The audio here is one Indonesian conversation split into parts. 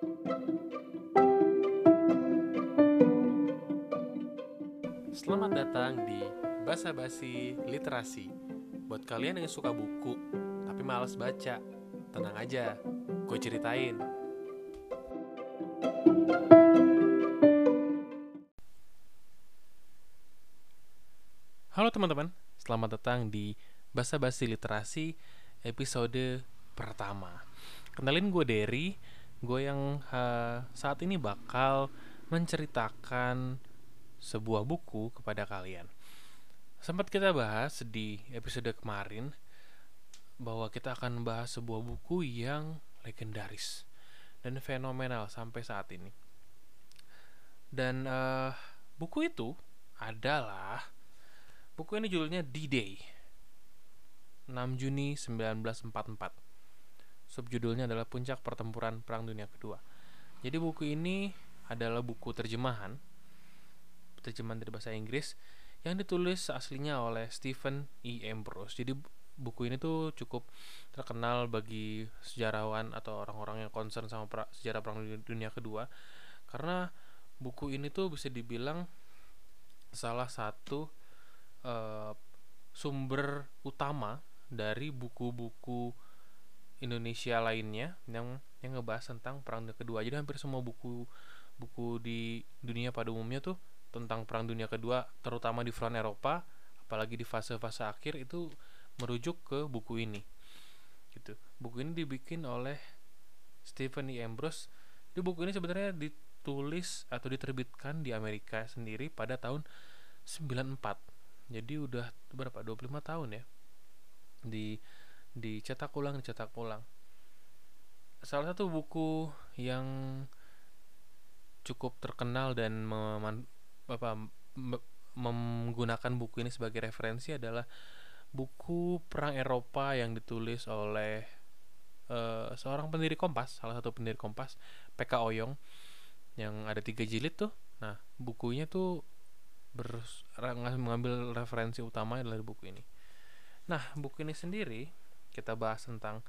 Selamat datang di Basa Basi Literasi. Buat kalian yang suka buku tapi males baca, tenang aja, gue ceritain. Halo teman-teman, selamat datang di Basa Basi Literasi episode pertama. Kenalin gue Derry, gue yang uh, saat ini bakal menceritakan sebuah buku kepada kalian. Sempat kita bahas di episode kemarin bahwa kita akan membahas sebuah buku yang legendaris dan fenomenal sampai saat ini. Dan uh, buku itu adalah Buku ini judulnya D-Day 6 Juni 1944 Subjudulnya adalah Puncak Pertempuran Perang Dunia Kedua Jadi buku ini adalah buku terjemahan Terjemahan dari bahasa Inggris Yang ditulis aslinya oleh Stephen E. Ambrose Jadi buku ini tuh cukup terkenal bagi sejarawan atau orang-orang yang concern sama pra, sejarah Perang Dunia Kedua Karena buku ini tuh bisa dibilang salah satu uh, sumber utama dari buku-buku Indonesia lainnya yang yang ngebahas tentang perang dunia kedua. Jadi hampir semua buku buku di dunia pada umumnya tuh tentang perang dunia kedua, terutama di front Eropa, apalagi di fase-fase akhir itu merujuk ke buku ini. Gitu. Buku ini dibikin oleh Stephen E. Ambrose. Di buku ini sebenarnya ditulis atau diterbitkan di Amerika sendiri pada tahun 94 jadi udah berapa 25 tahun ya di dicetak ulang dicetak ulang salah satu buku yang cukup terkenal dan meman, apa, menggunakan buku ini sebagai referensi adalah buku Perang Eropa yang ditulis oleh uh, seorang pendiri Kompas, salah satu pendiri Kompas, PK Oyong, yang ada tiga jilid tuh. Nah, bukunya tuh ber, mengambil referensi utama dari buku ini. Nah, buku ini sendiri kita bahas tentang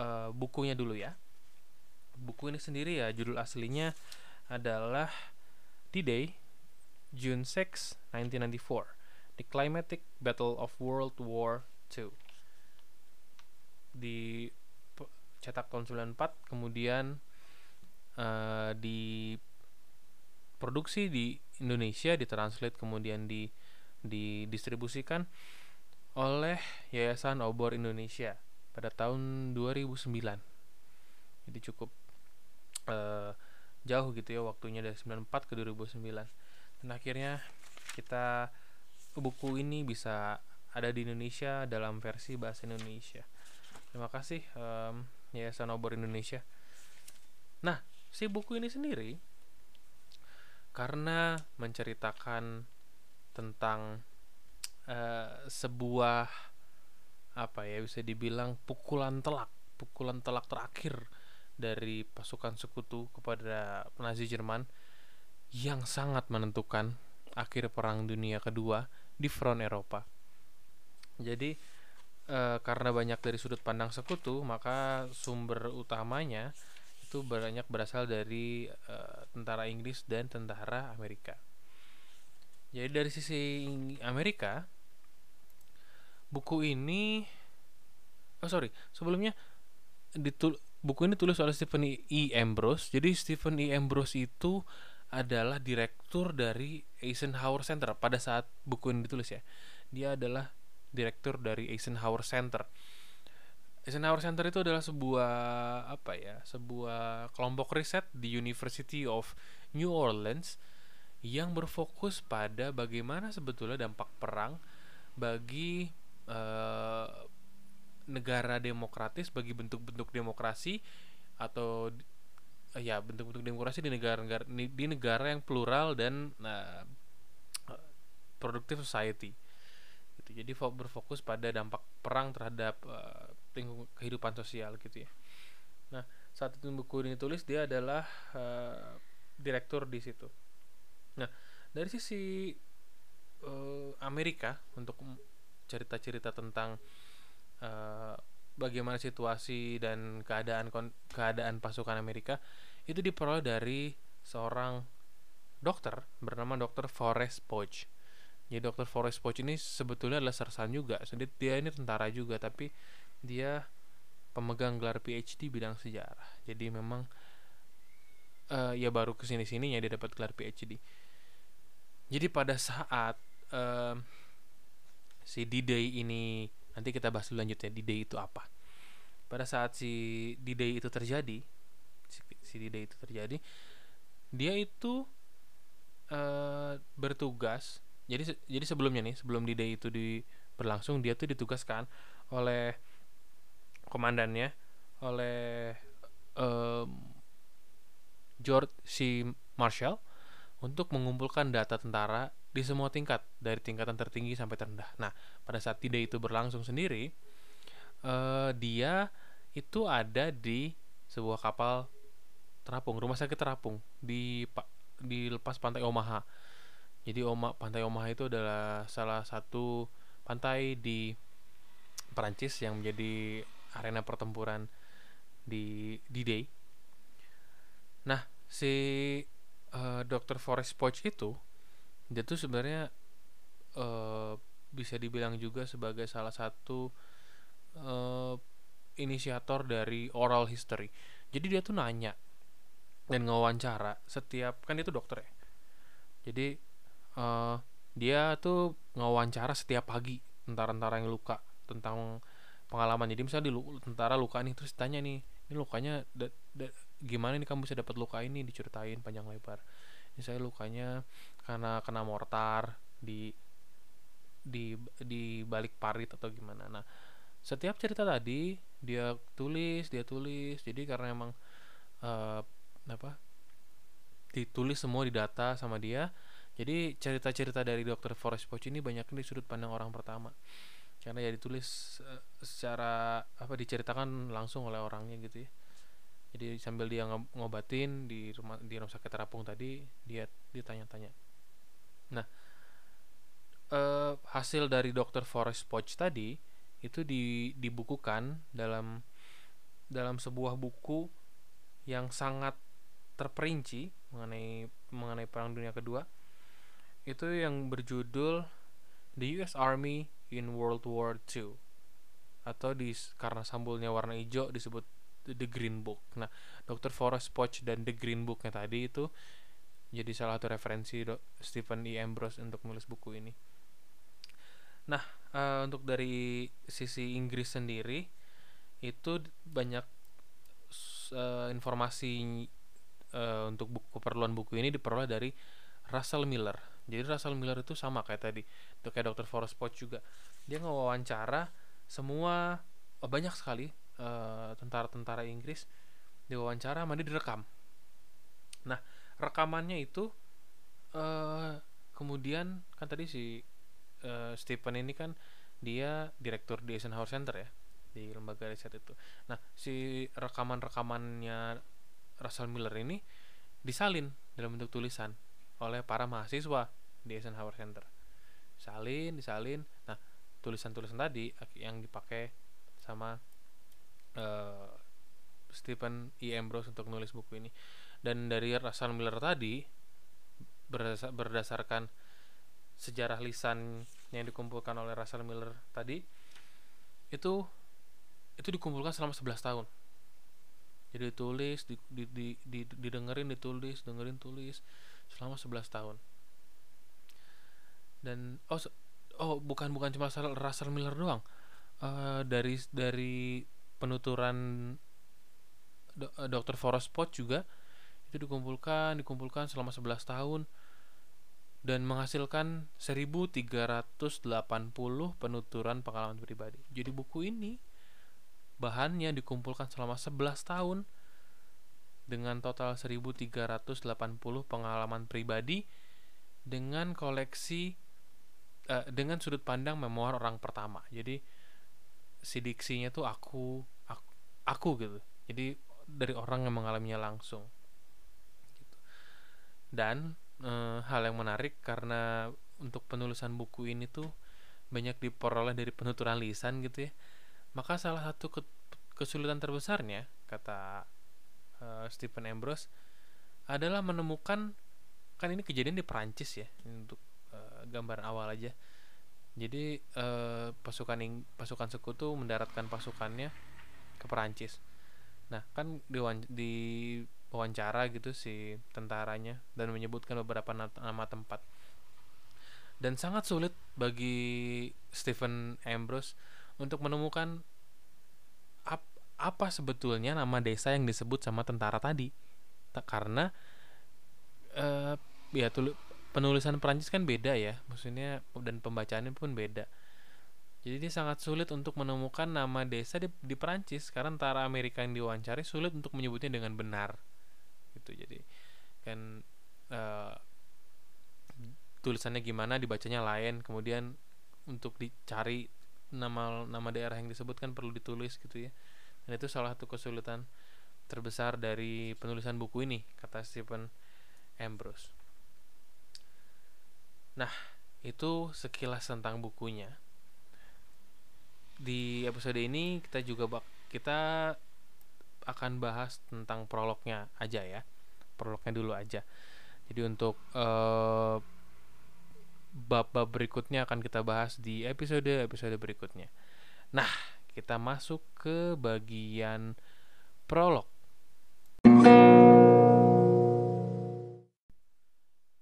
uh, bukunya dulu ya. Buku ini sendiri ya judul aslinya adalah D-Day June 6, 1994. The Climatic Battle of World War II. Di cetak tahun 94 kemudian uh, di produksi di Indonesia ditranslate kemudian di didistribusikan oleh Yayasan Obor Indonesia pada tahun 2009. Jadi cukup uh, jauh gitu ya waktunya dari 94 ke 2009. Dan akhirnya kita buku ini bisa ada di Indonesia dalam versi bahasa Indonesia. Terima kasih um, Yayasan Obor Indonesia. Nah, si buku ini sendiri karena menceritakan tentang uh, sebuah apa ya bisa dibilang pukulan telak pukulan telak terakhir dari pasukan sekutu kepada Nazi Jerman yang sangat menentukan akhir perang dunia kedua di front Eropa. Jadi e, karena banyak dari sudut pandang sekutu, maka sumber utamanya itu banyak berasal dari uh, tentara Inggris dan tentara Amerika. Jadi dari sisi Amerika, buku ini, oh sorry, sebelumnya ditul buku ini tulis oleh Stephen E. Ambrose. Jadi Stephen E. Ambrose itu adalah direktur dari Eisenhower Center pada saat buku ini ditulis ya. Dia adalah direktur dari Eisenhower Center Eisenhower Center itu adalah sebuah apa ya sebuah kelompok riset di University of New Orleans yang berfokus pada bagaimana sebetulnya dampak perang bagi uh, negara demokratis bagi bentuk-bentuk demokrasi atau uh, ya bentuk-bentuk demokrasi di negara-negara di negara yang plural dan uh, productive society gitu. Jadi berfokus pada dampak perang terhadap uh, kehidupan sosial gitu ya. Nah, saat itu buku ini ditulis dia adalah uh, direktur di situ. Nah, dari sisi uh, Amerika untuk cerita-cerita tentang uh, bagaimana situasi dan keadaan keadaan pasukan Amerika itu diperoleh dari seorang dokter bernama dokter Forrest Poch. Jadi dokter Forrest Poch ini sebetulnya adalah sersan juga. Jadi dia ini tentara juga tapi dia pemegang gelar PhD bidang sejarah. Jadi memang uh, ya baru ke sini sininya dia dapat gelar PhD. Jadi pada saat uh, si D-Day ini. Nanti kita bahas dulu lanjutnya D-Day itu apa. Pada saat si D-Day itu terjadi si, si D-Day itu terjadi dia itu uh, bertugas. Jadi jadi sebelumnya nih sebelum D-Day itu di berlangsung dia tuh ditugaskan oleh komandannya oleh um, George C. Marshall untuk mengumpulkan data tentara di semua tingkat dari tingkatan tertinggi sampai terendah. Nah, pada saat tidak itu berlangsung sendiri, uh, dia itu ada di sebuah kapal terapung, rumah sakit terapung di di lepas pantai Omaha. Jadi Oma pantai Omaha itu adalah salah satu pantai di Perancis yang menjadi arena pertempuran di D-Day. Nah, si uh, eh, Dr. Forrest Poch itu dia tuh sebenarnya uh, bisa dibilang juga sebagai salah satu uh, inisiator dari oral history. Jadi dia tuh nanya dan ngawancara setiap kan dia tuh dokter ya. Jadi uh, dia tuh ngawancara setiap pagi tentara-tentara yang luka tentang pengalaman. Jadi misalnya di tentara luka nih terus tanya nih, ini lukanya da, da, gimana nih kamu bisa dapat luka ini diceritain panjang lebar ini saya lukanya karena kena mortar di di di balik parit atau gimana. Nah setiap cerita tadi dia tulis dia tulis. Jadi karena emang uh, apa ditulis semua di data sama dia jadi cerita-cerita dari dokter Forest Poch ini banyak di sudut pandang orang pertama. Karena ya ditulis uh, secara apa diceritakan langsung oleh orangnya gitu ya jadi sambil dia ngobatin di rumah di rumah sakit terapung tadi dia ditanya-tanya nah eh, hasil dari dokter Forest Poch tadi itu di, dibukukan dalam dalam sebuah buku yang sangat terperinci mengenai mengenai perang dunia kedua. Itu yang berjudul The US Army in World War II atau di karena sambulnya warna hijau disebut The Green Book. Nah, Dr. Forrest Poch dan The Green Booknya tadi itu jadi salah satu referensi do, Stephen E. Ambrose untuk menulis buku ini. Nah, uh, untuk dari sisi Inggris sendiri itu banyak uh, informasi uh, untuk buku keperluan buku ini diperoleh dari Russell Miller. Jadi Russell Miller itu sama kayak tadi, itu kayak Dr. Forrest Poch juga. Dia ngewawancara semua oh, banyak sekali eh, tentara-tentara Inggris diwawancara dia direkam. Nah rekamannya itu uh, kemudian kan tadi si uh, Stephen ini kan dia direktur di Eisenhower Center ya di lembaga riset itu. Nah si rekaman-rekamannya Russell Miller ini disalin dalam bentuk tulisan oleh para mahasiswa di Eisenhower Center. Salin disalin. Nah tulisan-tulisan tadi yang dipakai sama uh, Stephen E. Ambrose untuk nulis buku ini. Dan dari Russell Miller tadi berdasarkan sejarah lisan yang dikumpulkan oleh Russell Miller tadi itu itu dikumpulkan selama 11 tahun. Jadi ditulis di, di, di, di, didengerin ditulis dengerin tulis selama 11 tahun. Dan oh oh bukan bukan cuma Russell Miller doang. Uh, dari dari penuturan eh, Dr. Forrest Pot juga itu dikumpulkan dikumpulkan selama 11 tahun dan menghasilkan 1380 penuturan pengalaman pribadi. Jadi buku ini bahannya dikumpulkan selama 11 tahun dengan total 1380 pengalaman pribadi dengan koleksi uh, dengan sudut pandang memoir orang pertama. Jadi si diksinya tuh aku aku gitu. Jadi dari orang yang mengalaminya langsung. Gitu. dan e, hal yang menarik karena untuk penulisan buku ini tuh banyak diperoleh dari penuturan lisan gitu ya. Maka salah satu ke kesulitan terbesarnya kata uh, Stephen Ambrose adalah menemukan kan ini kejadian di Perancis ya untuk uh, gambar awal aja. Jadi uh, pasukan pasukan sekutu mendaratkan pasukannya ke Perancis. Nah kan di, di wawancara gitu si tentaranya dan menyebutkan beberapa nama tempat. Dan sangat sulit bagi Stephen Ambrose untuk menemukan ap, apa sebetulnya nama desa yang disebut sama tentara tadi. Karena uh, ya penulisan Perancis kan beda ya. Maksudnya dan pembacaannya pun beda jadi ini sangat sulit untuk menemukan nama desa di, di Perancis. Karena tentara Amerika yang diwawancari sulit untuk menyebutnya dengan benar. Gitu jadi. Kan uh, tulisannya gimana dibacanya lain. Kemudian untuk dicari nama nama daerah yang disebutkan perlu ditulis gitu ya. Dan itu salah satu kesulitan terbesar dari penulisan buku ini kata Stephen Ambrose. Nah itu sekilas tentang bukunya di episode ini kita juga bak kita akan bahas tentang prolognya aja ya prolognya dulu aja jadi untuk uh, bab-bab berikutnya akan kita bahas di episode-episode berikutnya. Nah, kita masuk ke bagian prolog.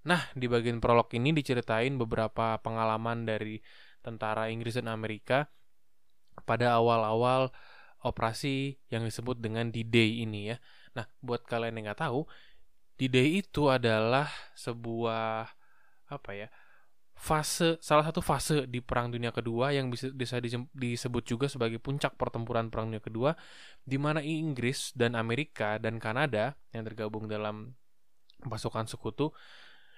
Nah, di bagian prolog ini diceritain beberapa pengalaman dari tentara Inggris dan Amerika pada awal-awal operasi yang disebut dengan D-Day ini ya. Nah, buat kalian yang nggak tahu, D-Day itu adalah sebuah apa ya? fase salah satu fase di Perang Dunia Kedua yang bisa, bisa disebut juga sebagai puncak pertempuran Perang Dunia Kedua di mana Inggris dan Amerika dan Kanada yang tergabung dalam pasukan sekutu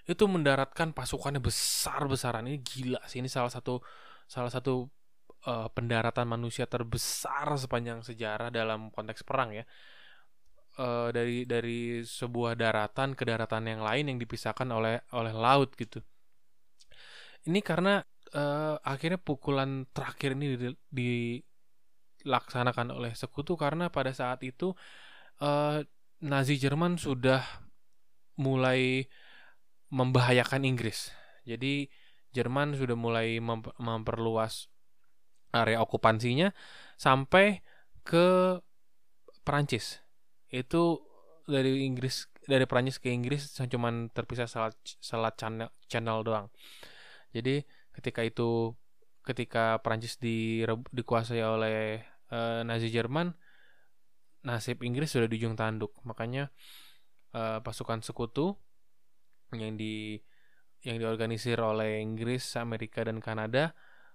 itu mendaratkan pasukannya besar-besaran ini gila sih ini salah satu salah satu uh, pendaratan manusia terbesar sepanjang sejarah dalam konteks perang ya uh, dari dari sebuah daratan ke daratan yang lain yang dipisahkan oleh oleh laut gitu ini karena uh, akhirnya pukulan terakhir ini dilaksanakan oleh sekutu karena pada saat itu uh, Nazi Jerman sudah mulai membahayakan Inggris. Jadi Jerman sudah mulai memperluas area okupansinya sampai ke Perancis. Itu dari Inggris dari Perancis ke Inggris cuma terpisah selat selat channel, channel doang. Jadi ketika itu ketika Prancis di, dikuasai oleh uh, Nazi Jerman, nasib Inggris sudah di ujung tanduk. Makanya uh, pasukan sekutu yang di yang diorganisir oleh Inggris, Amerika dan Kanada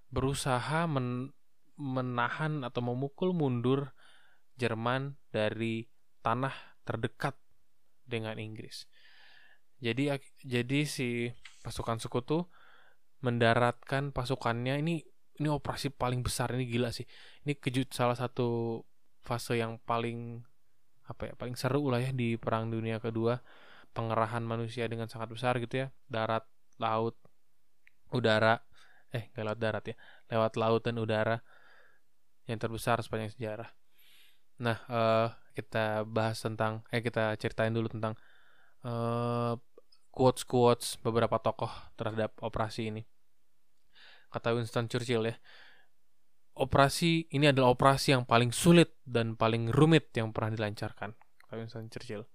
berusaha men, menahan atau memukul mundur Jerman dari tanah terdekat dengan Inggris. Jadi jadi si pasukan sekutu mendaratkan pasukannya. Ini ini operasi paling besar ini gila sih. Ini kejut salah satu fase yang paling apa ya paling seru lah ya di perang dunia kedua. Pengerahan manusia dengan sangat besar gitu ya. Darat laut udara eh nggak lewat darat ya lewat laut dan udara yang terbesar sepanjang sejarah nah uh, kita bahas tentang eh kita ceritain dulu tentang uh, quotes quotes beberapa tokoh terhadap operasi ini. Kata Winston Churchill ya, operasi ini adalah operasi yang paling sulit dan paling rumit yang pernah dilancarkan. Kata Winston Churchill.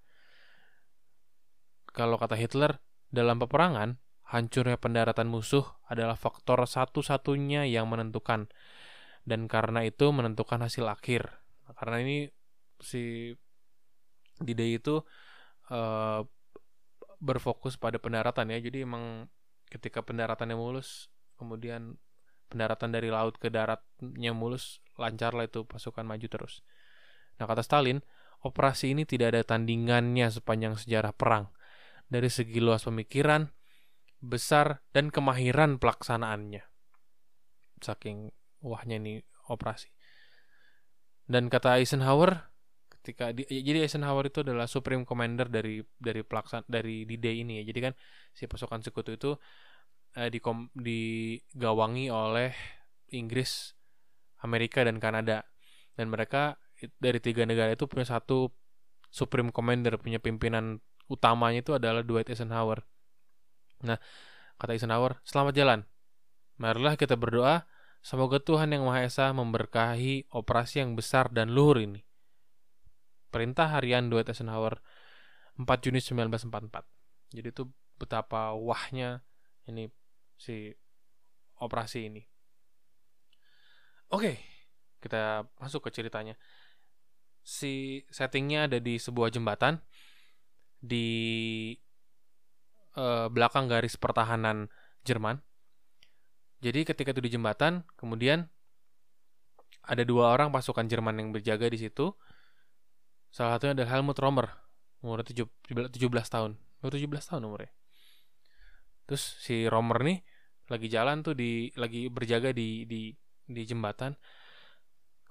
Kalau kata Hitler, dalam peperangan, hancurnya pendaratan musuh adalah faktor satu-satunya yang menentukan. Dan karena itu menentukan hasil akhir. Karena ini si D-Day itu uh, berfokus pada pendaratan ya. Jadi emang ketika pendaratannya mulus, kemudian pendaratan dari laut ke daratnya mulus, lancar lah itu pasukan maju terus. Nah kata Stalin, operasi ini tidak ada tandingannya sepanjang sejarah perang. Dari segi luas pemikiran, besar, dan kemahiran pelaksanaannya. Saking wahnya ini operasi. Dan kata Eisenhower, ketika di, ya, jadi Eisenhower itu adalah supreme commander dari dari pelaksan dari D-Day ini ya. Jadi kan si pasukan sekutu itu eh, di digawangi oleh Inggris, Amerika dan Kanada. dan mereka dari tiga negara itu punya satu supreme commander punya pimpinan utamanya itu adalah Dwight Eisenhower nah kata Eisenhower selamat jalan. Marilah kita berdoa semoga Tuhan yang Maha Esa memberkahi operasi yang besar dan luhur ini. Perintah harian Dwight Eisenhower 4 Juni 1944 jadi itu betapa wahnya ini si operasi ini. Oke kita masuk ke ceritanya. Si settingnya ada di sebuah jembatan di uh, belakang garis pertahanan Jerman. Jadi ketika itu di jembatan, kemudian ada dua orang pasukan Jerman yang berjaga di situ. Salah satunya adalah Helmut Romer, umurnya 17 tahun. Umur 17 tahun umurnya. Terus si Romer nih lagi jalan tuh di lagi berjaga di di di jembatan.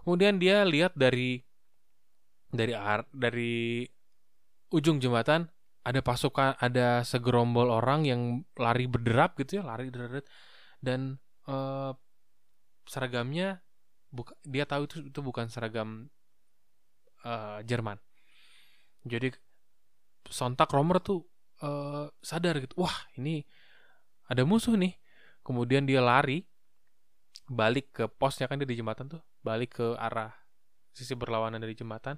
Kemudian dia lihat dari dari ar, dari ujung jembatan ada pasukan ada segerombol orang yang lari berderap gitu ya lari berderap dan uh, seragamnya buka, dia tahu itu itu bukan seragam uh, Jerman. Jadi sontak Romer tuh uh, sadar gitu wah ini ada musuh nih. Kemudian dia lari balik ke posnya kan dia di jembatan tuh balik ke arah sisi berlawanan dari jembatan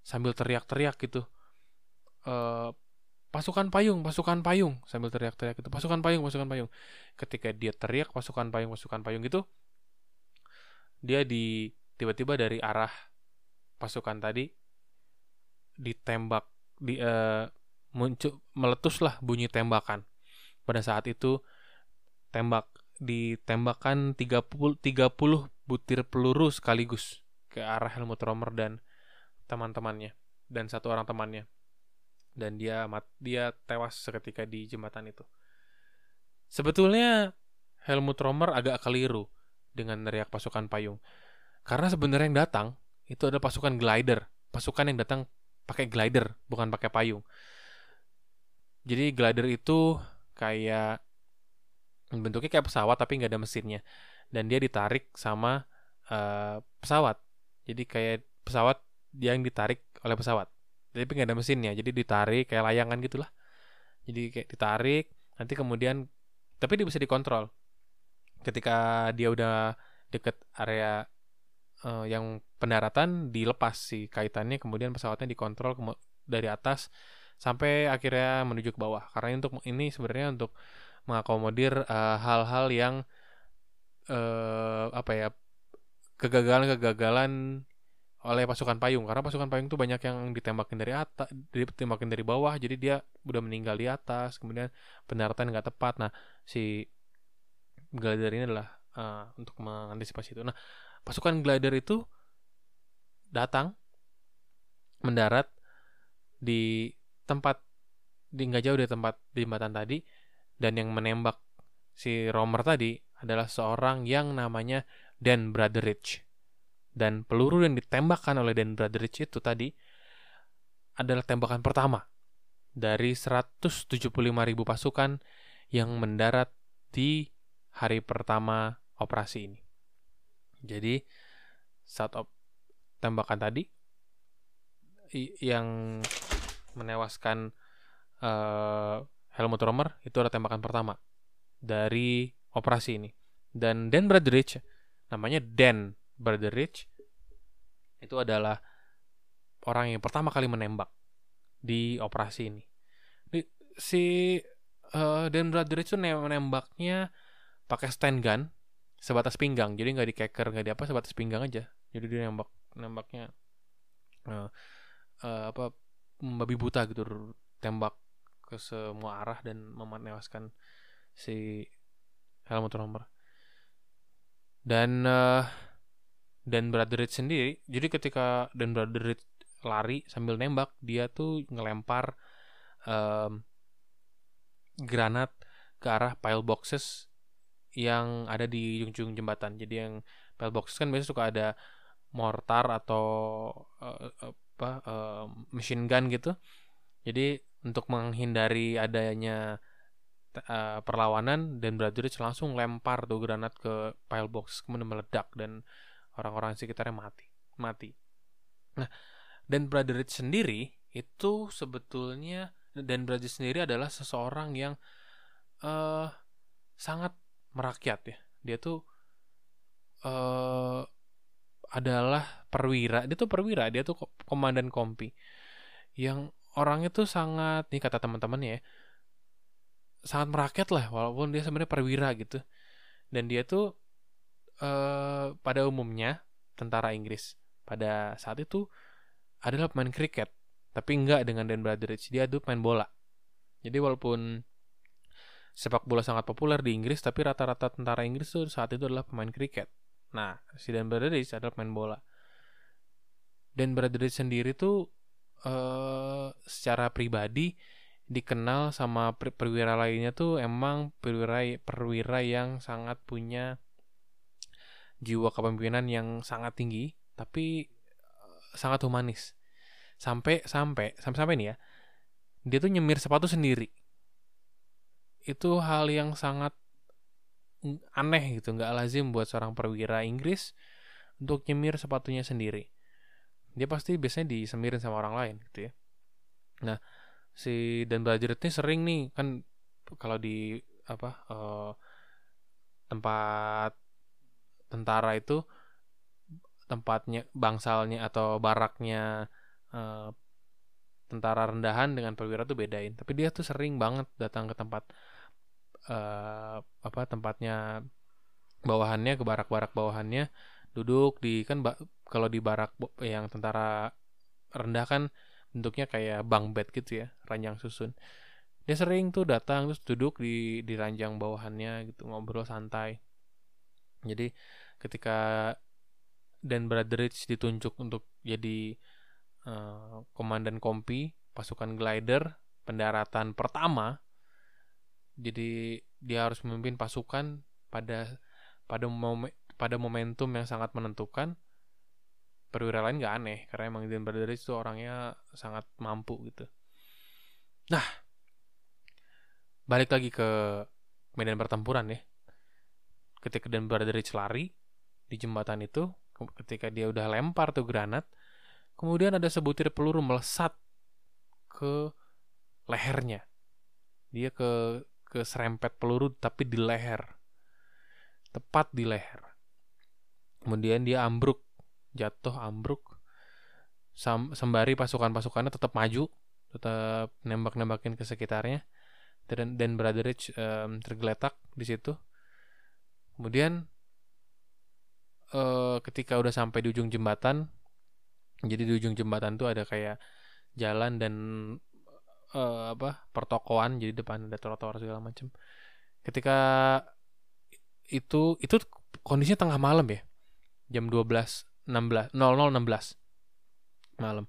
sambil teriak-teriak gitu. Uh, pasukan payung, pasukan payung sambil teriak-teriak itu pasukan payung, pasukan payung. Ketika dia teriak pasukan payung, pasukan payung itu dia di tiba-tiba dari arah pasukan tadi ditembak di uh, muncul meletuslah bunyi tembakan. Pada saat itu tembak ditembakkan 30 30 butir peluru sekaligus ke arah Helmut Romer dan teman-temannya dan satu orang temannya dan dia mat, dia tewas seketika di jembatan itu. Sebetulnya Helmut Romer agak keliru dengan neriak pasukan payung. Karena sebenarnya yang datang itu ada pasukan glider, pasukan yang datang pakai glider bukan pakai payung. Jadi glider itu kayak bentuknya kayak pesawat tapi nggak ada mesinnya dan dia ditarik sama uh, pesawat. Jadi kayak pesawat yang ditarik oleh pesawat tapi nggak ada mesinnya jadi ditarik kayak layangan gitulah. Jadi kayak ditarik nanti kemudian tapi dia bisa dikontrol. Ketika dia udah deket area uh, yang pendaratan dilepas si kaitannya kemudian pesawatnya dikontrol dari atas sampai akhirnya menuju ke bawah. Karena untuk ini sebenarnya untuk mengakomodir eh, hal-hal uh, yang uh, apa ya kegagalan-kegagalan oleh pasukan payung karena pasukan payung tuh banyak yang ditembakin dari atas ditembakin dari bawah jadi dia udah meninggal di atas kemudian pendaratan nggak tepat. Nah si glider ini adalah uh, untuk mengantisipasi itu. Nah pasukan glider itu datang mendarat di tempat di nggak jauh dari tempat di jembatan tadi dan yang menembak si Romer tadi adalah seorang yang namanya Dan Brotherage dan peluru yang ditembakkan oleh Dan Brotheridge itu tadi adalah tembakan pertama dari 175.000 pasukan yang mendarat di hari pertama operasi ini. Jadi saat op tembakan tadi yang menewaskan uh, Helmut Romer itu adalah tembakan pertama dari operasi ini. Dan Dan Brotheridge namanya Dan Brother Rich itu adalah orang yang pertama kali menembak di operasi ini. Di, si uh, Dan Brother Rich itu menembaknya pakai stand gun sebatas pinggang, jadi nggak dikeker nggak di apa sebatas pinggang aja. Jadi dia nembak nembaknya uh, uh, apa babi buta gitu tembak ke semua arah dan menewaskan si Helmut Romer. Dan uh, dan Brotherhood sendiri jadi ketika dan Brotherhood lari sambil nembak dia tuh ngelempar um, granat ke arah pile boxes yang ada di ujung-ujung jembatan. Jadi yang pile boxes kan biasanya suka ada mortar atau uh, apa uh, machine gun gitu. Jadi untuk menghindari adanya uh, perlawanan dan Brotherhood langsung lempar tuh granat ke pile box kemudian meledak dan orang-orang sekitarnya mati. mati. Nah, dan Brotherage sendiri itu sebetulnya dan Brotherage sendiri adalah seseorang yang uh, sangat merakyat ya. Dia tuh uh, adalah perwira. Dia tuh perwira, dia tuh komandan kompi yang orangnya tuh sangat nih kata teman-temannya ya sangat merakyat lah walaupun dia sebenarnya perwira gitu dan dia tuh uh, pada umumnya tentara Inggris pada saat itu adalah pemain kriket tapi enggak dengan Dan Brotheridge dia tuh main bola. Jadi walaupun sepak bola sangat populer di Inggris tapi rata-rata tentara Inggris tuh saat itu adalah pemain kriket. Nah si Dan Brotheridge adalah pemain bola. Dan Brotheridge sendiri tuh uh, secara pribadi dikenal sama perwira lainnya tuh emang perwira perwira yang sangat punya jiwa kepemimpinan yang sangat tinggi tapi uh, sangat humanis. Sampai sampai sampai sampai nih ya dia tuh nyemir sepatu sendiri. Itu hal yang sangat aneh gitu nggak lazim buat seorang perwira Inggris untuk nyemir sepatunya sendiri. Dia pasti biasanya disemirin sama orang lain gitu ya. Nah si dan belajar ini sering nih kan kalau di apa uh, tempat tentara itu tempatnya bangsalnya atau baraknya uh, tentara rendahan dengan perwira tuh bedain. Tapi dia tuh sering banget datang ke tempat uh, apa tempatnya bawahannya ke barak-barak bawahannya duduk di kan kalau di barak yang tentara rendah kan bentuknya kayak bang bed gitu ya ranjang susun. Dia sering tuh datang terus duduk di di ranjang bawahannya gitu ngobrol santai jadi ketika Dan Brotheridge ditunjuk untuk jadi uh, komandan kompi pasukan glider pendaratan pertama jadi dia harus memimpin pasukan pada pada momen pada momentum yang sangat menentukan perwira lain gak aneh karena emang Dan Brothers itu orangnya sangat mampu gitu. Nah, balik lagi ke medan pertempuran ya. Ketika Dan Brothers lari di jembatan itu, ketika dia udah lempar tuh granat, kemudian ada sebutir peluru melesat ke lehernya. Dia ke ke serempet peluru tapi di leher. Tepat di leher. Kemudian dia ambruk jatuh ambruk Sam, sembari pasukan-pasukannya tetap maju tetap nembak-nembakin ke sekitarnya dan dan Brotheridge um, tergeletak di situ kemudian uh, ketika udah sampai di ujung jembatan jadi di ujung jembatan tuh ada kayak jalan dan uh, apa pertokoan jadi depan ada trotoar segala macam ketika itu itu kondisinya tengah malam ya jam 12 16 0016 malam.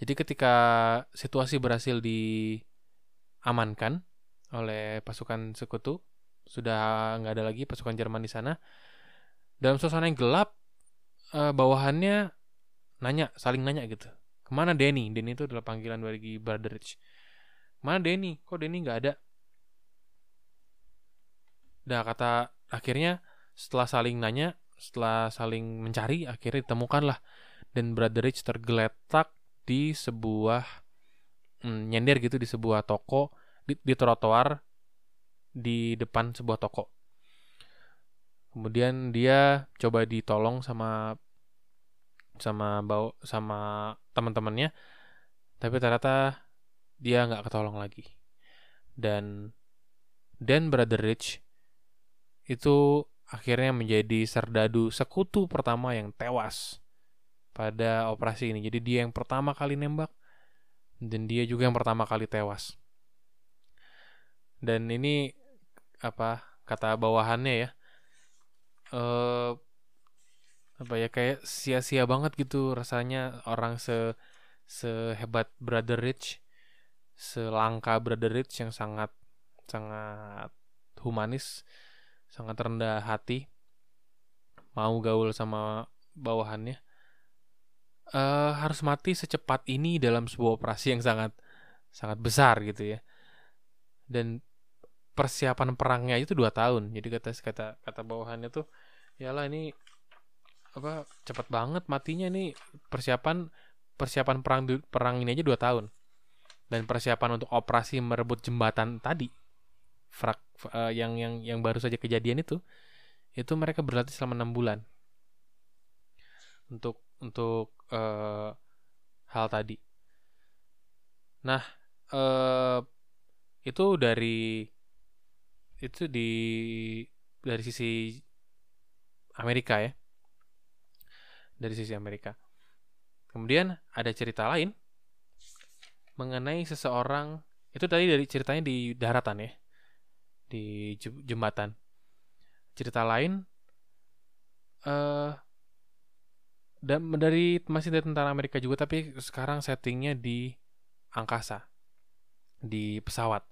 Jadi ketika situasi berhasil diamankan oleh pasukan sekutu, sudah nggak ada lagi pasukan Jerman di sana. Dalam suasana yang gelap, uh, bawahannya nanya, saling nanya gitu. Ke mana Denny? Denny itu adalah panggilan bagi Brotheridge. Mana Denny? Kok Denny nggak ada? Dah kata akhirnya setelah saling nanya, setelah saling mencari akhirnya ditemukanlah dan Brotheridge tergeletak di sebuah hmm, nyender gitu di sebuah toko di, di trotoar di depan sebuah toko kemudian dia coba ditolong sama sama bau sama teman-temannya tapi ternyata dia nggak ketolong lagi dan Dan Brotheridge itu akhirnya menjadi serdadu sekutu pertama yang tewas pada operasi ini. Jadi dia yang pertama kali nembak dan dia juga yang pertama kali tewas. Dan ini apa kata bawahannya ya? Eh apa ya kayak sia-sia banget gitu rasanya orang se sehebat Brother Rich, selangka Brother Rich yang sangat sangat humanis sangat rendah hati mau gaul sama bawahannya uh, harus mati secepat ini dalam sebuah operasi yang sangat sangat besar gitu ya dan persiapan perangnya itu dua tahun. Jadi kata kata kata bawahannya tuh ya lah ini apa cepat banget matinya nih persiapan persiapan perang perang ini aja dua tahun. Dan persiapan untuk operasi merebut jembatan tadi frak uh, yang yang yang baru saja kejadian itu itu mereka berlatih selama enam bulan. Untuk untuk uh, hal tadi. Nah, uh, itu dari itu di dari sisi Amerika ya. Dari sisi Amerika. Kemudian ada cerita lain mengenai seseorang itu tadi dari ceritanya di daratan ya. Di jembatan. Cerita lain eh dan dari masih dari tentara Amerika juga tapi sekarang settingnya di angkasa di pesawat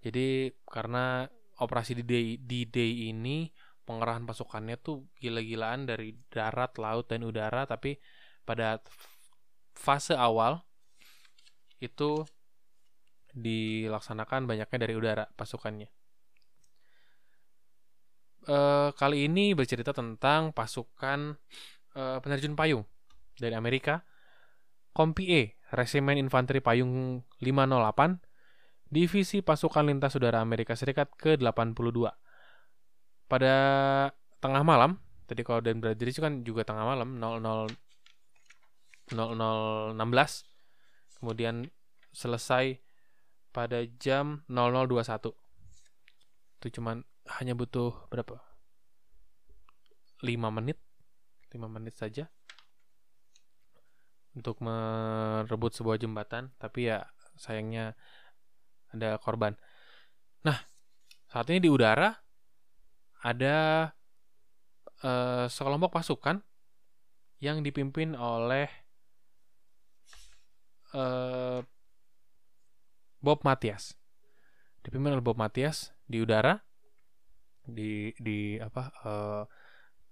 jadi karena operasi di day, di day ini pengerahan pasukannya tuh gila-gilaan dari darat laut dan udara tapi pada fase awal itu dilaksanakan banyaknya dari udara pasukannya. E, kali ini bercerita tentang pasukan uh, penerjun payung dari Amerika, Kompi E, Resimen Infanteri Payung 508, Divisi Pasukan Lintas Udara Amerika Serikat ke-82. Pada tengah malam, tadi kalau dan Bradley itu kan juga tengah malam, 00 0016, kemudian selesai pada jam 0021. Itu cuman hanya butuh berapa? 5 menit 5 menit saja untuk merebut sebuah jembatan tapi ya sayangnya ada korban. Nah saat ini di udara ada uh, sekelompok pasukan yang dipimpin oleh uh, Bob Matias. Dipimpin oleh Bob Matias di udara di di apa uh,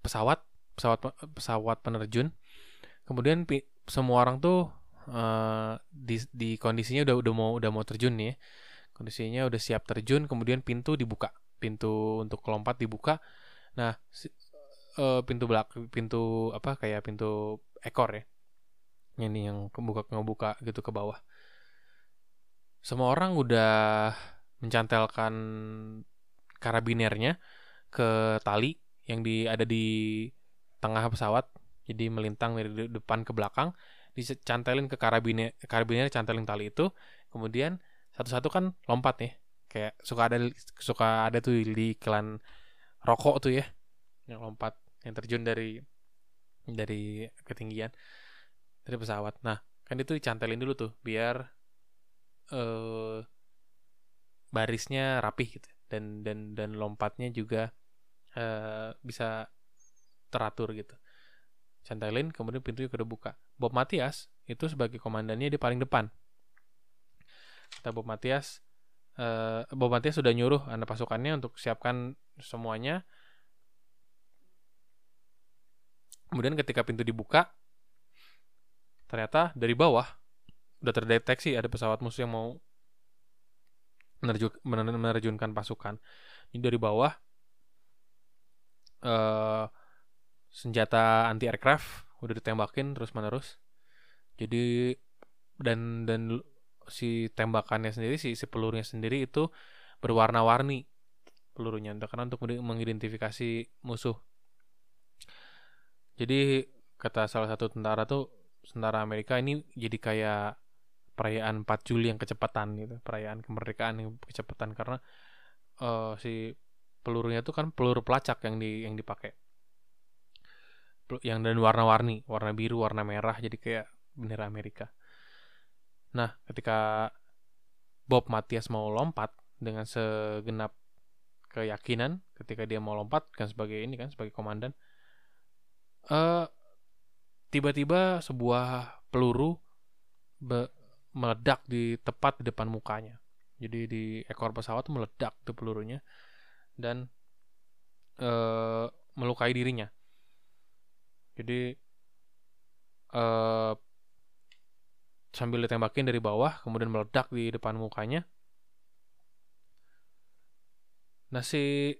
pesawat pesawat pesawat penerjun. Kemudian semua orang tuh uh, di di kondisinya udah udah mau udah mau terjun nih ya. Kondisinya udah siap terjun kemudian pintu dibuka. Pintu untuk kelompat dibuka. Nah si, uh, pintu belak pintu apa kayak pintu ekor ya. Ini yang kebuka ngebuka gitu ke bawah. Semua orang udah mencantelkan karabinernya ke tali yang di ada di tengah pesawat. Jadi melintang dari depan ke belakang. Dicantelin ke karabiner karabiner cantelin tali itu. Kemudian satu-satu kan lompat nih. Kayak suka ada suka ada tuh di iklan rokok tuh ya yang lompat yang terjun dari dari ketinggian dari pesawat. Nah kan itu dicantelin dulu tuh biar eh barisnya rapih gitu dan dan dan lompatnya juga eh, bisa teratur gitu. Cantelin kemudian pintunya udah buka Bob Matias itu sebagai komandannya di paling depan kata Bob Matias uh, Bob Matias sudah nyuruh anak pasukannya untuk siapkan semuanya. Kemudian ketika pintu dibuka ternyata dari bawah udah terdeteksi ada pesawat musuh yang mau menerjunkan pasukan. Ini dari bawah uh, senjata anti aircraft udah ditembakin terus menerus jadi dan dan si tembakannya sendiri si si pelurunya sendiri itu berwarna-warni pelurunya karena untuk mengidentifikasi musuh jadi kata salah satu tentara tuh tentara Amerika ini jadi kayak perayaan 4 Juli yang kecepatan gitu perayaan kemerdekaan yang kecepatan karena uh, si pelurunya tuh kan peluru pelacak yang di yang dipakai yang dan warna-warni, warna biru, warna merah, jadi kayak bendera Amerika. Nah, ketika Bob Matias mau lompat dengan segenap keyakinan, ketika dia mau lompat kan sebagai ini kan sebagai komandan, uh, tiba-tiba sebuah peluru meledak di tepat di depan mukanya. Jadi di ekor pesawat meledak tuh pelurunya dan uh, melukai dirinya jadi uh, sambil ditembakin dari bawah, kemudian meledak di depan mukanya. Nah si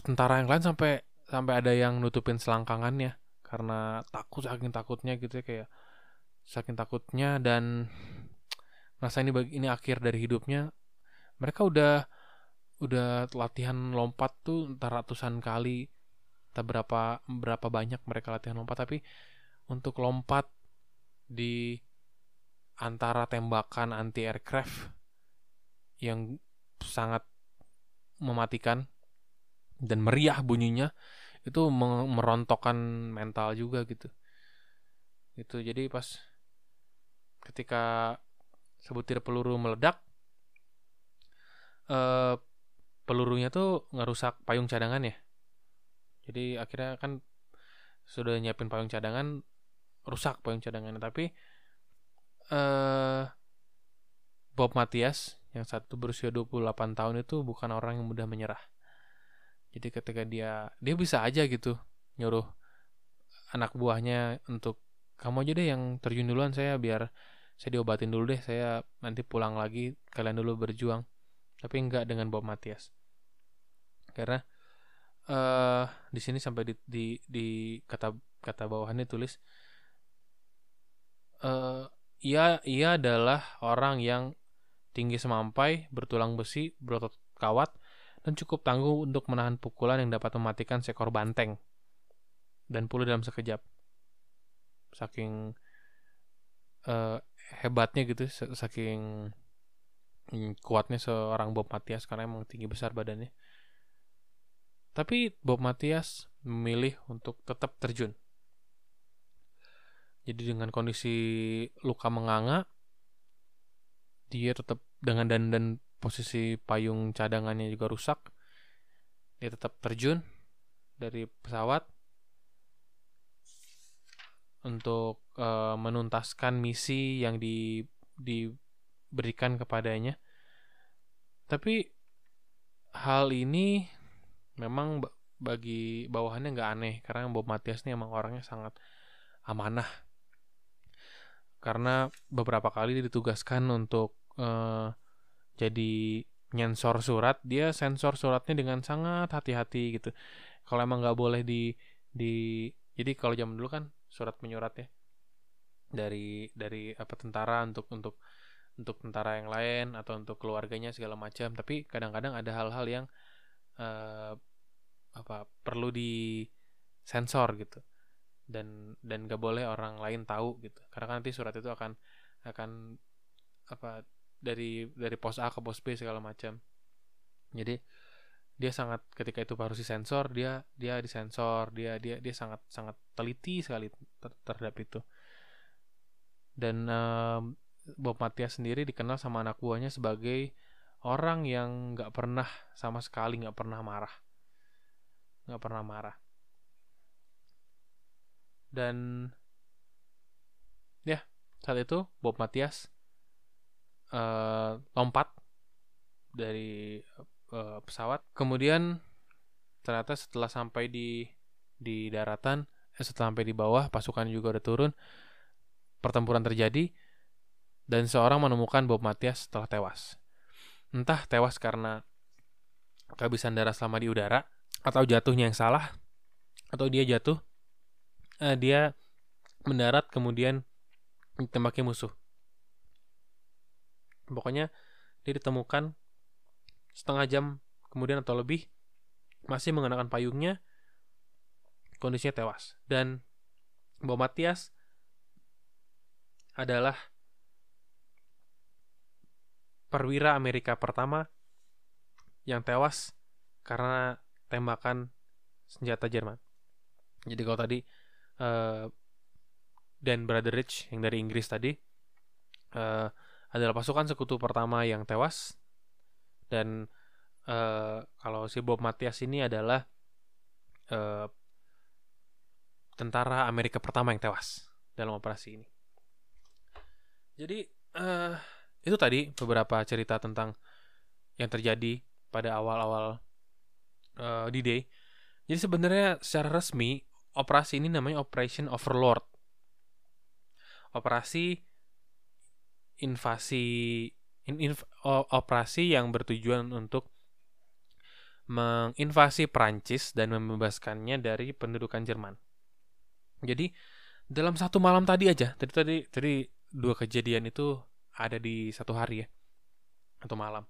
tentara yang lain sampai sampai ada yang nutupin selangkangannya karena takut saking takutnya gitu ya kayak saking takutnya dan masa ini bagi ini akhir dari hidupnya mereka udah udah latihan lompat tuh entah ratusan kali entah berapa berapa banyak mereka latihan lompat tapi untuk lompat di antara tembakan anti aircraft yang sangat mematikan dan meriah bunyinya itu merontokkan mental juga gitu. Itu jadi pas ketika sebutir peluru meledak eh, pelurunya tuh ngerusak payung cadangan ya. Jadi akhirnya kan sudah nyiapin payung cadangan rusak payung cadangannya. Tapi uh, Bob Matias yang satu berusia 28 tahun itu bukan orang yang mudah menyerah. Jadi ketika dia dia bisa aja gitu nyuruh anak buahnya untuk kamu aja deh yang terjun duluan saya biar saya diobatin dulu deh saya nanti pulang lagi kalian dulu berjuang tapi enggak dengan Bob Matias karena uh, di sini sampai di, di, di kata kata bawahannya tulis uh, ia ia adalah orang yang tinggi semampai, bertulang besi, berotot kawat, dan cukup tangguh untuk menahan pukulan yang dapat mematikan seekor banteng dan pulih dalam sekejap. Saking uh, hebatnya gitu, saking kuatnya seorang Bob Matias karena emang tinggi besar badannya. Tapi Bob Matias memilih untuk tetap terjun jadi dengan kondisi luka menganga, dia tetap dengan dan dan posisi payung cadangannya juga rusak. Dia tetap terjun dari pesawat untuk uh, menuntaskan misi yang di diberikan kepadanya. Tapi hal ini memang bagi bawahannya nggak aneh karena Bob Matias ini emang orangnya sangat amanah karena beberapa kali ditugaskan untuk uh, jadi nyensor surat dia sensor suratnya dengan sangat hati-hati gitu. Kalau emang nggak boleh di di jadi kalau zaman dulu kan surat menyurat ya. Dari dari apa tentara untuk untuk untuk tentara yang lain atau untuk keluarganya segala macam. Tapi kadang-kadang ada hal-hal yang uh, apa perlu di sensor gitu dan dan gak boleh orang lain tahu gitu. Karena kan nanti surat itu akan akan apa dari dari pos A ke pos B segala macam. Jadi dia sangat ketika itu harus disensor dia dia disensor dia dia dia sangat sangat teliti sekali ter, terhadap itu. Dan um, Bob Matias sendiri dikenal sama anak buahnya sebagai orang yang nggak pernah sama sekali nggak pernah marah. Nggak pernah marah dan ya saat itu Bob Matias uh, lompat dari uh, pesawat. Kemudian ternyata setelah sampai di di daratan eh, setelah sampai di bawah pasukan juga udah turun pertempuran terjadi dan seorang menemukan Bob Matias setelah tewas. Entah tewas karena kehabisan darah selama di udara atau jatuhnya yang salah atau dia jatuh uh, dia mendarat kemudian ditembaki musuh. Pokoknya dia ditemukan setengah jam kemudian atau lebih masih mengenakan payungnya kondisinya tewas dan Bob Matias adalah perwira Amerika pertama yang tewas karena tembakan senjata Jerman. Jadi kalau tadi uh, dan Brother Rich yang dari Inggris tadi uh, adalah pasukan sekutu pertama yang tewas dan uh, kalau si Bob Matias ini adalah uh, tentara Amerika pertama yang tewas dalam operasi ini. Jadi uh, itu tadi beberapa cerita tentang yang terjadi pada awal-awal uh, D-Day. Jadi sebenarnya secara resmi operasi ini namanya Operation Overlord. Operasi invasi in, operasi yang bertujuan untuk menginvasi Prancis dan membebaskannya dari pendudukan Jerman. Jadi dalam satu malam tadi aja, tadi tadi tadi dua kejadian itu ada di satu hari ya, atau malam.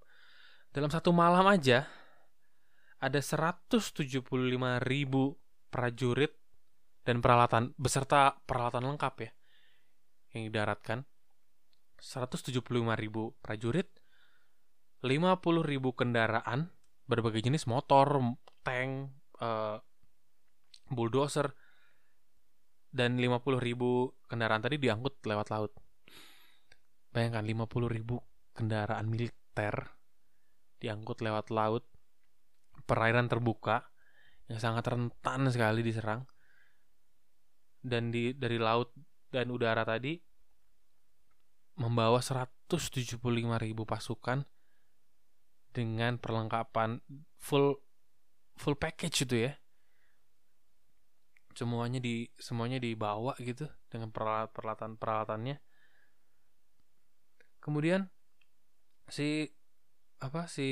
Dalam satu malam aja ada 175 ribu prajurit dan peralatan beserta peralatan lengkap ya yang didaratkan. 175 ribu prajurit 50 ribu kendaraan berbagai jenis motor, tank, uh, bulldozer dan 50 ribu kendaraan tadi diangkut lewat laut. Bayangkan 50 ribu kendaraan militer diangkut lewat laut. Perairan terbuka yang sangat rentan sekali diserang dan di dari laut dan udara tadi membawa 175.000 pasukan dengan perlengkapan full full package itu ya. Semuanya di semuanya dibawa gitu dengan peralatan peralatan peralatannya. Kemudian si apa si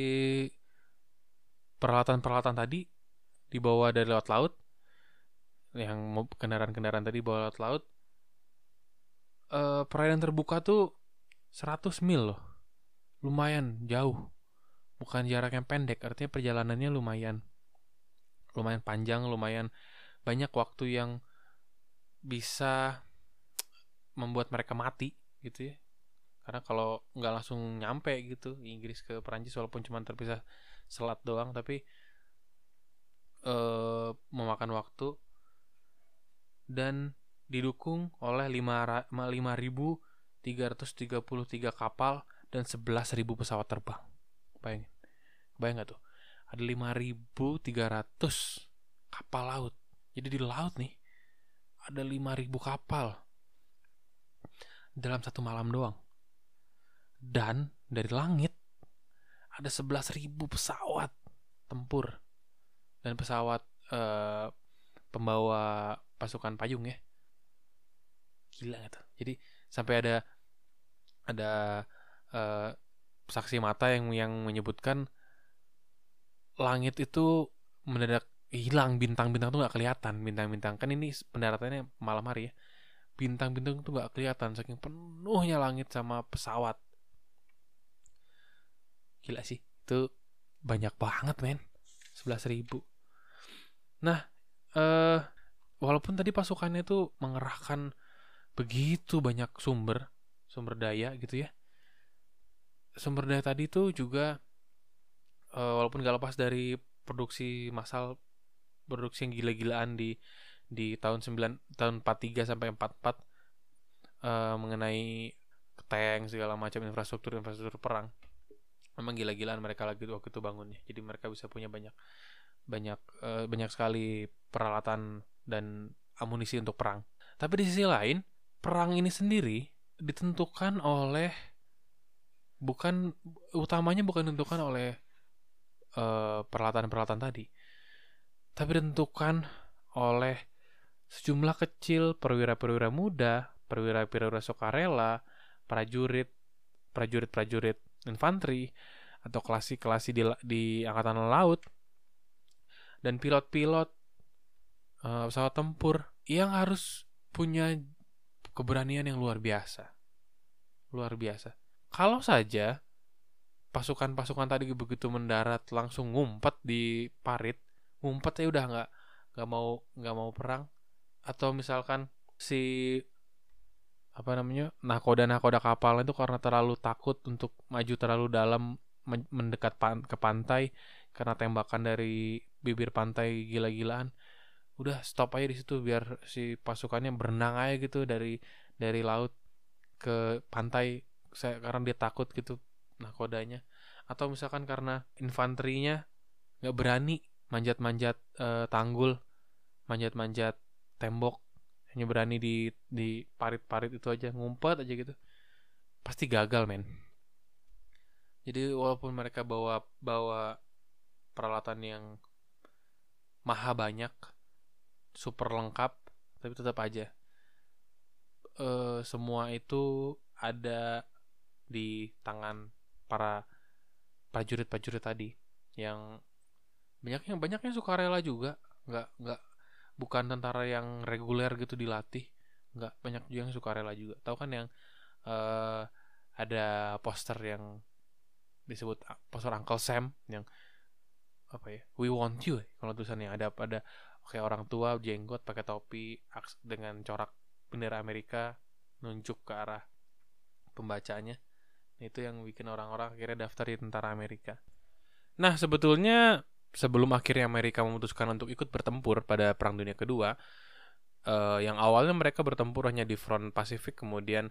peralatan-peralatan tadi dibawa dari lewat laut yang kendaraan-kendaraan tadi bawa lewat laut uh, perairan terbuka tuh 100 mil loh. Lumayan jauh. Bukan jarak yang pendek artinya perjalanannya lumayan. Lumayan panjang lumayan banyak waktu yang bisa membuat mereka mati gitu ya. Karena kalau nggak langsung nyampe gitu Inggris ke Perancis walaupun cuma terpisah selat doang tapi uh, memakan waktu dan didukung oleh 5.333 kapal dan 11.000 pesawat terbang. Bayangin. Bayang gak tuh? Ada 5.300 kapal laut. Jadi di laut nih ada 5.000 kapal dalam satu malam doang. Dan dari langit ada 11.000 pesawat tempur dan pesawat uh, pembawa pasukan payung ya. Gila gitu jadi sampai ada ada uh, saksi mata yang yang menyebutkan langit itu mendadak hilang bintang-bintang tuh nggak kelihatan bintang-bintang. Kan ini pendaratannya malam hari ya. Bintang-bintang tuh nggak kelihatan saking penuhnya langit sama pesawat. Gila sih itu banyak banget men. Sebelas ribu. Nah eh walaupun tadi pasukannya itu mengerahkan begitu banyak sumber sumber daya gitu ya. Sumber daya tadi itu juga uh, walaupun gak lepas dari produksi massal produksi yang gila-gilaan di di tahun 9 tahun 43 sampai 44 uh, eh, mengenai tank segala macam infrastruktur infrastruktur perang. Memang gila-gilaan mereka lagi waktu itu bangunnya. Jadi mereka bisa punya banyak banyak uh, banyak sekali peralatan dan amunisi untuk perang. Tapi di sisi lain perang ini sendiri ditentukan oleh bukan utamanya bukan ditentukan oleh uh, peralatan-peralatan tadi. Tapi ditentukan oleh sejumlah kecil perwira-perwira muda perwira-perwira sukarela prajurit prajurit-prajurit infanteri atau klasi-klasi di, di angkatan laut dan pilot-pilot uh, pesawat tempur yang harus punya keberanian yang luar biasa. Luar biasa. Kalau saja pasukan-pasukan tadi begitu mendarat langsung ngumpet di parit, ngumpet ya udah nggak nggak mau nggak mau perang atau misalkan si apa namanya nakoda nakoda kapal itu karena terlalu takut untuk maju terlalu dalam mendekat pan ke pantai karena tembakan dari bibir pantai gila-gilaan. Udah stop aja di situ biar si pasukannya berenang aja gitu dari dari laut ke pantai. Saya karena dia takut gitu nah kodanya atau misalkan karena infanterinya nggak berani manjat-manjat uh, tanggul manjat-manjat tembok. Hanya berani di di parit-parit itu aja ngumpet aja gitu. Pasti gagal men. Jadi walaupun mereka bawa bawa peralatan yang maha banyak super lengkap tapi tetap aja uh, semua itu ada di tangan para prajurit-prajurit tadi yang banyak yang banyaknya suka rela juga. Nggak nggak bukan tentara yang reguler gitu dilatih. Nggak banyak juga yang suka rela juga. Tahu kan yang uh, ada poster yang disebut poster Uncle Sam yang apa ya we want you kalau tulisannya ada ada kayak orang tua jenggot pakai topi dengan corak bendera Amerika nunjuk ke arah pembacanya. Itu yang bikin orang-orang akhirnya daftar di tentara Amerika. Nah sebetulnya sebelum akhirnya Amerika memutuskan untuk ikut bertempur pada Perang Dunia Kedua uh, yang awalnya mereka bertempur hanya di front Pasifik kemudian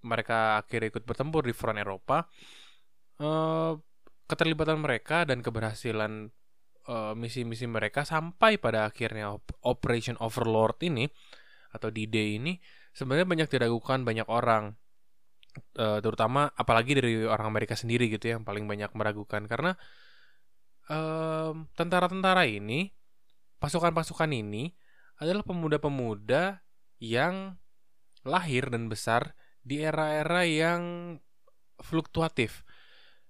mereka akhirnya ikut bertempur di front Eropa uh, keterlibatan mereka dan keberhasilan uh, misi-misi mereka sampai pada akhirnya Operation Overlord ini atau D-Day ini sebenarnya banyak diragukan banyak orang uh, terutama apalagi dari orang Amerika sendiri gitu ya yang paling banyak meragukan karena tentara-tentara ini pasukan-pasukan ini adalah pemuda-pemuda yang lahir dan besar di era-era yang fluktuatif.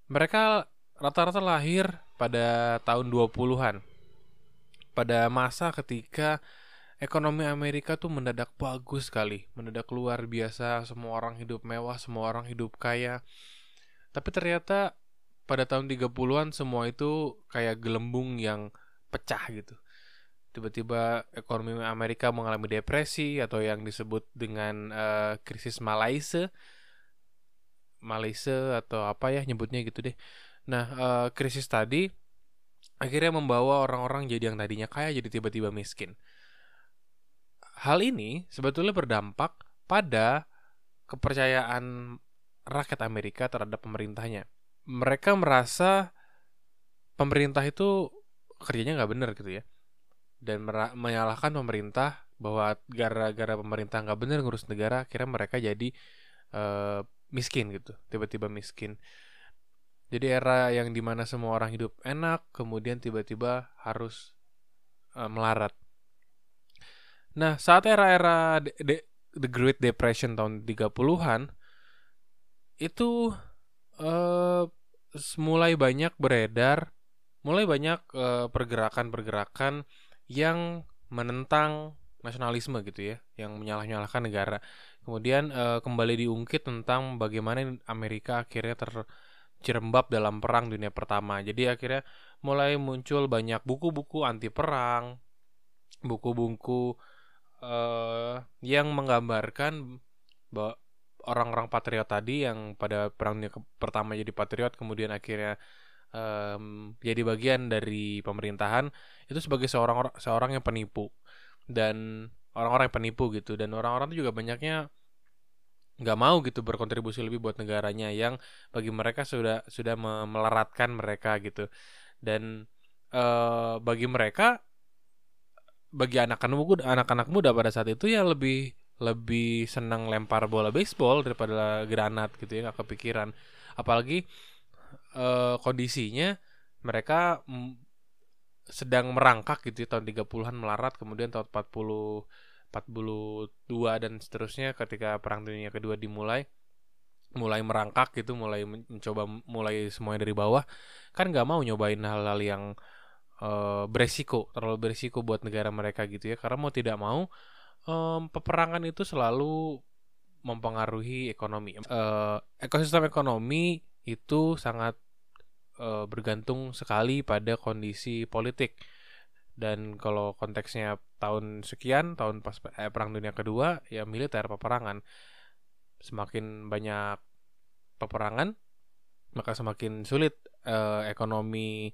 Mereka rata-rata lahir pada tahun 20-an. Pada masa ketika ekonomi Amerika tuh mendadak bagus sekali, mendadak luar biasa, semua orang hidup mewah, semua orang hidup kaya. Tapi ternyata pada tahun 30-an semua itu kayak gelembung yang pecah gitu. Tiba-tiba ekonomi Amerika mengalami depresi atau yang disebut dengan uh, krisis Malaysia. Malaysia atau apa ya nyebutnya gitu deh. Nah, uh, krisis tadi akhirnya membawa orang-orang jadi yang tadinya kaya jadi tiba-tiba miskin. Hal ini sebetulnya berdampak pada kepercayaan rakyat Amerika terhadap pemerintahnya. Mereka merasa pemerintah itu kerjanya nggak benar gitu ya, dan menyalahkan pemerintah bahwa gara-gara pemerintah nggak benar ngurus negara, akhirnya mereka jadi uh, miskin gitu, tiba-tiba miskin. Jadi era yang di mana semua orang hidup enak, kemudian tiba-tiba harus uh, melarat. Nah, saat era-era The Great Depression tahun 30-an, itu uh, mulai banyak beredar, mulai banyak pergerakan pergerakan-pergerakan yang menentang nasionalisme gitu ya, yang menyalah-nyalahkan negara. Kemudian uh, kembali diungkit tentang bagaimana Amerika akhirnya ter Cirembab dalam perang dunia pertama. Jadi akhirnya mulai muncul banyak buku-buku anti perang, buku-buku uh, yang menggambarkan bahwa orang-orang patriot tadi yang pada perang dunia pertama jadi patriot kemudian akhirnya um, jadi bagian dari pemerintahan itu sebagai seorang seorang yang penipu dan orang-orang yang penipu gitu dan orang-orang itu juga banyaknya nggak mau gitu berkontribusi lebih buat negaranya yang bagi mereka sudah sudah meleratkan mereka gitu. Dan uh, bagi mereka bagi anak-anak anak-anak muda pada saat itu ya lebih lebih senang lempar bola baseball daripada granat gitu ya nggak kepikiran. Apalagi uh, kondisinya mereka sedang merangkak gitu ya, tahun 30-an melarat kemudian tahun 40 42 dan seterusnya ketika perang dunia kedua dimulai mulai merangkak gitu mulai mencoba mulai semuanya dari bawah kan nggak mau nyobain hal-hal yang uh, beresiko terlalu beresiko buat negara mereka gitu ya. Karena mau tidak mau um, peperangan itu selalu mempengaruhi ekonomi. Uh, ekosistem ekonomi itu sangat uh, bergantung sekali pada kondisi politik dan kalau konteksnya tahun sekian tahun pas eh, perang dunia kedua ya militer peperangan. Semakin banyak peperangan maka semakin sulit eh, ekonomi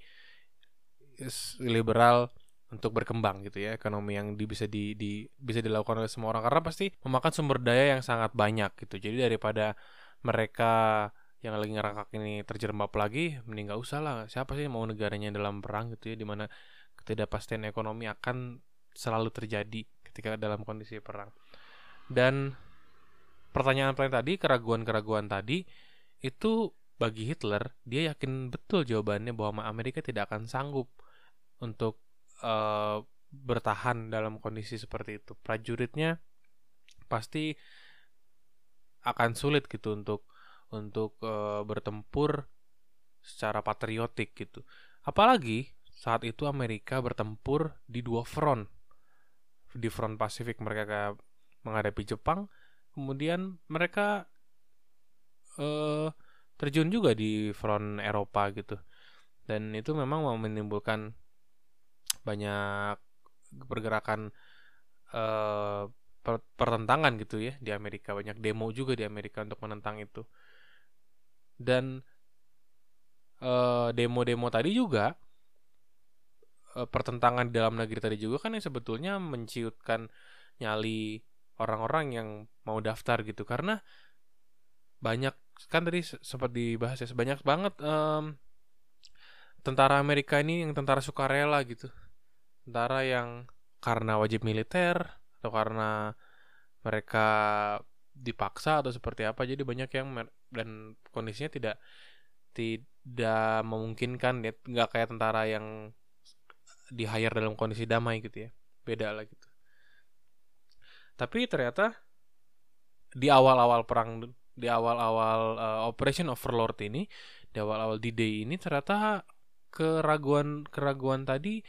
liberal untuk berkembang gitu ya. Ekonomi yang di, bisa di, di bisa dilakukan oleh semua orang. Karena pasti memakan sumber daya yang sangat banyak gitu. Jadi daripada mereka yang lagi ngerangkak ini terjerembab lagi mending gak usah lah. Siapa sih mau negaranya dalam perang gitu ya? Di mana ketidakpastian ekonomi akan selalu terjadi ketika dalam kondisi perang. Dan pertanyaan pertanyaan tadi, keraguan-keraguan tadi itu bagi Hitler dia yakin betul jawabannya bahwa Amerika tidak akan sanggup untuk uh, bertahan dalam kondisi seperti itu. Prajuritnya pasti akan sulit gitu untuk untuk uh, bertempur secara patriotik gitu. Apalagi saat itu Amerika bertempur di dua front. di front Pasifik mereka menghadapi Jepang kemudian mereka uh, terjun juga di front Eropa gitu. Dan itu memang mau menimbulkan banyak pergerakan uh, pertentangan gitu ya di Amerika. Banyak demo juga di Amerika untuk menentang itu. Dan demo demo-demo tadi juga uh, pertentangan di dalam negeri tadi juga kan yang sebetulnya menciutkan nyali orang-orang yang mau daftar gitu. Karena banyak kan tadi sempat dibahas ya sebanyak banget um, tentara Amerika ini yang tentara sukarela gitu. Tentara yang karena wajib militer atau karena mereka dipaksa atau seperti apa jadi banyak yang dan kondisinya tidak tidak memungkinkan ya. Nggak kayak tentara yang di hire dalam kondisi damai gitu ya. Beda lah gitu. Tapi ternyata di awal-awal perang di awal-awal uh, Operation Overlord ini di awal-awal D-Day ini ternyata keraguan keraguan tadi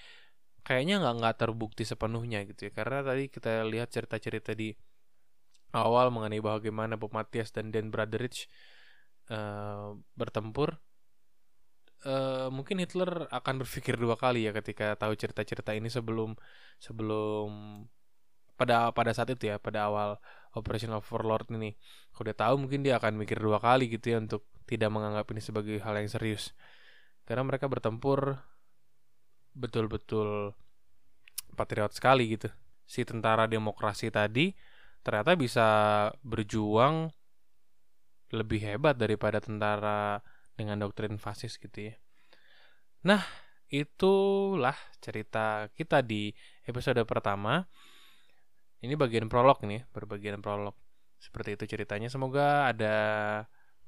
kayaknya nggak nggak terbukti sepenuhnya gitu ya. Karena tadi kita lihat cerita-cerita di awal mengenai bagaimana Bob Matias dan Dan Brotheridge uh, bertempur uh, mungkin Hitler akan berpikir dua kali ya ketika tahu cerita-cerita ini sebelum sebelum pada pada saat itu ya pada awal Operation Overlord ini kalau dia tahu mungkin dia akan mikir dua kali gitu ya untuk tidak menganggap ini sebagai hal yang serius karena mereka bertempur betul-betul patriot sekali gitu. Si tentara demokrasi tadi ternyata bisa berjuang lebih hebat daripada tentara dengan doktrin fasis gitu ya. Nah, itulah cerita kita di episode pertama. Ini bagian prolog nih, berbagian prolog. Seperti itu ceritanya. Semoga ada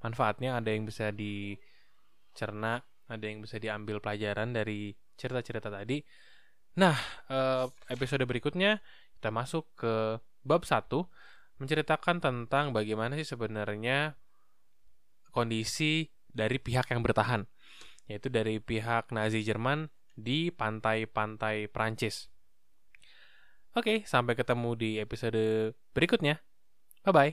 manfaatnya, ada yang bisa dicerna, ada yang bisa diambil pelajaran dari cerita-cerita tadi. Nah, eh, episode berikutnya kita masuk ke bab 1 menceritakan tentang bagaimana sih sebenarnya kondisi dari pihak yang bertahan, yaitu dari pihak Nazi Jerman di pantai-pantai Prancis. Oke, sampai ketemu di episode berikutnya. Bye bye.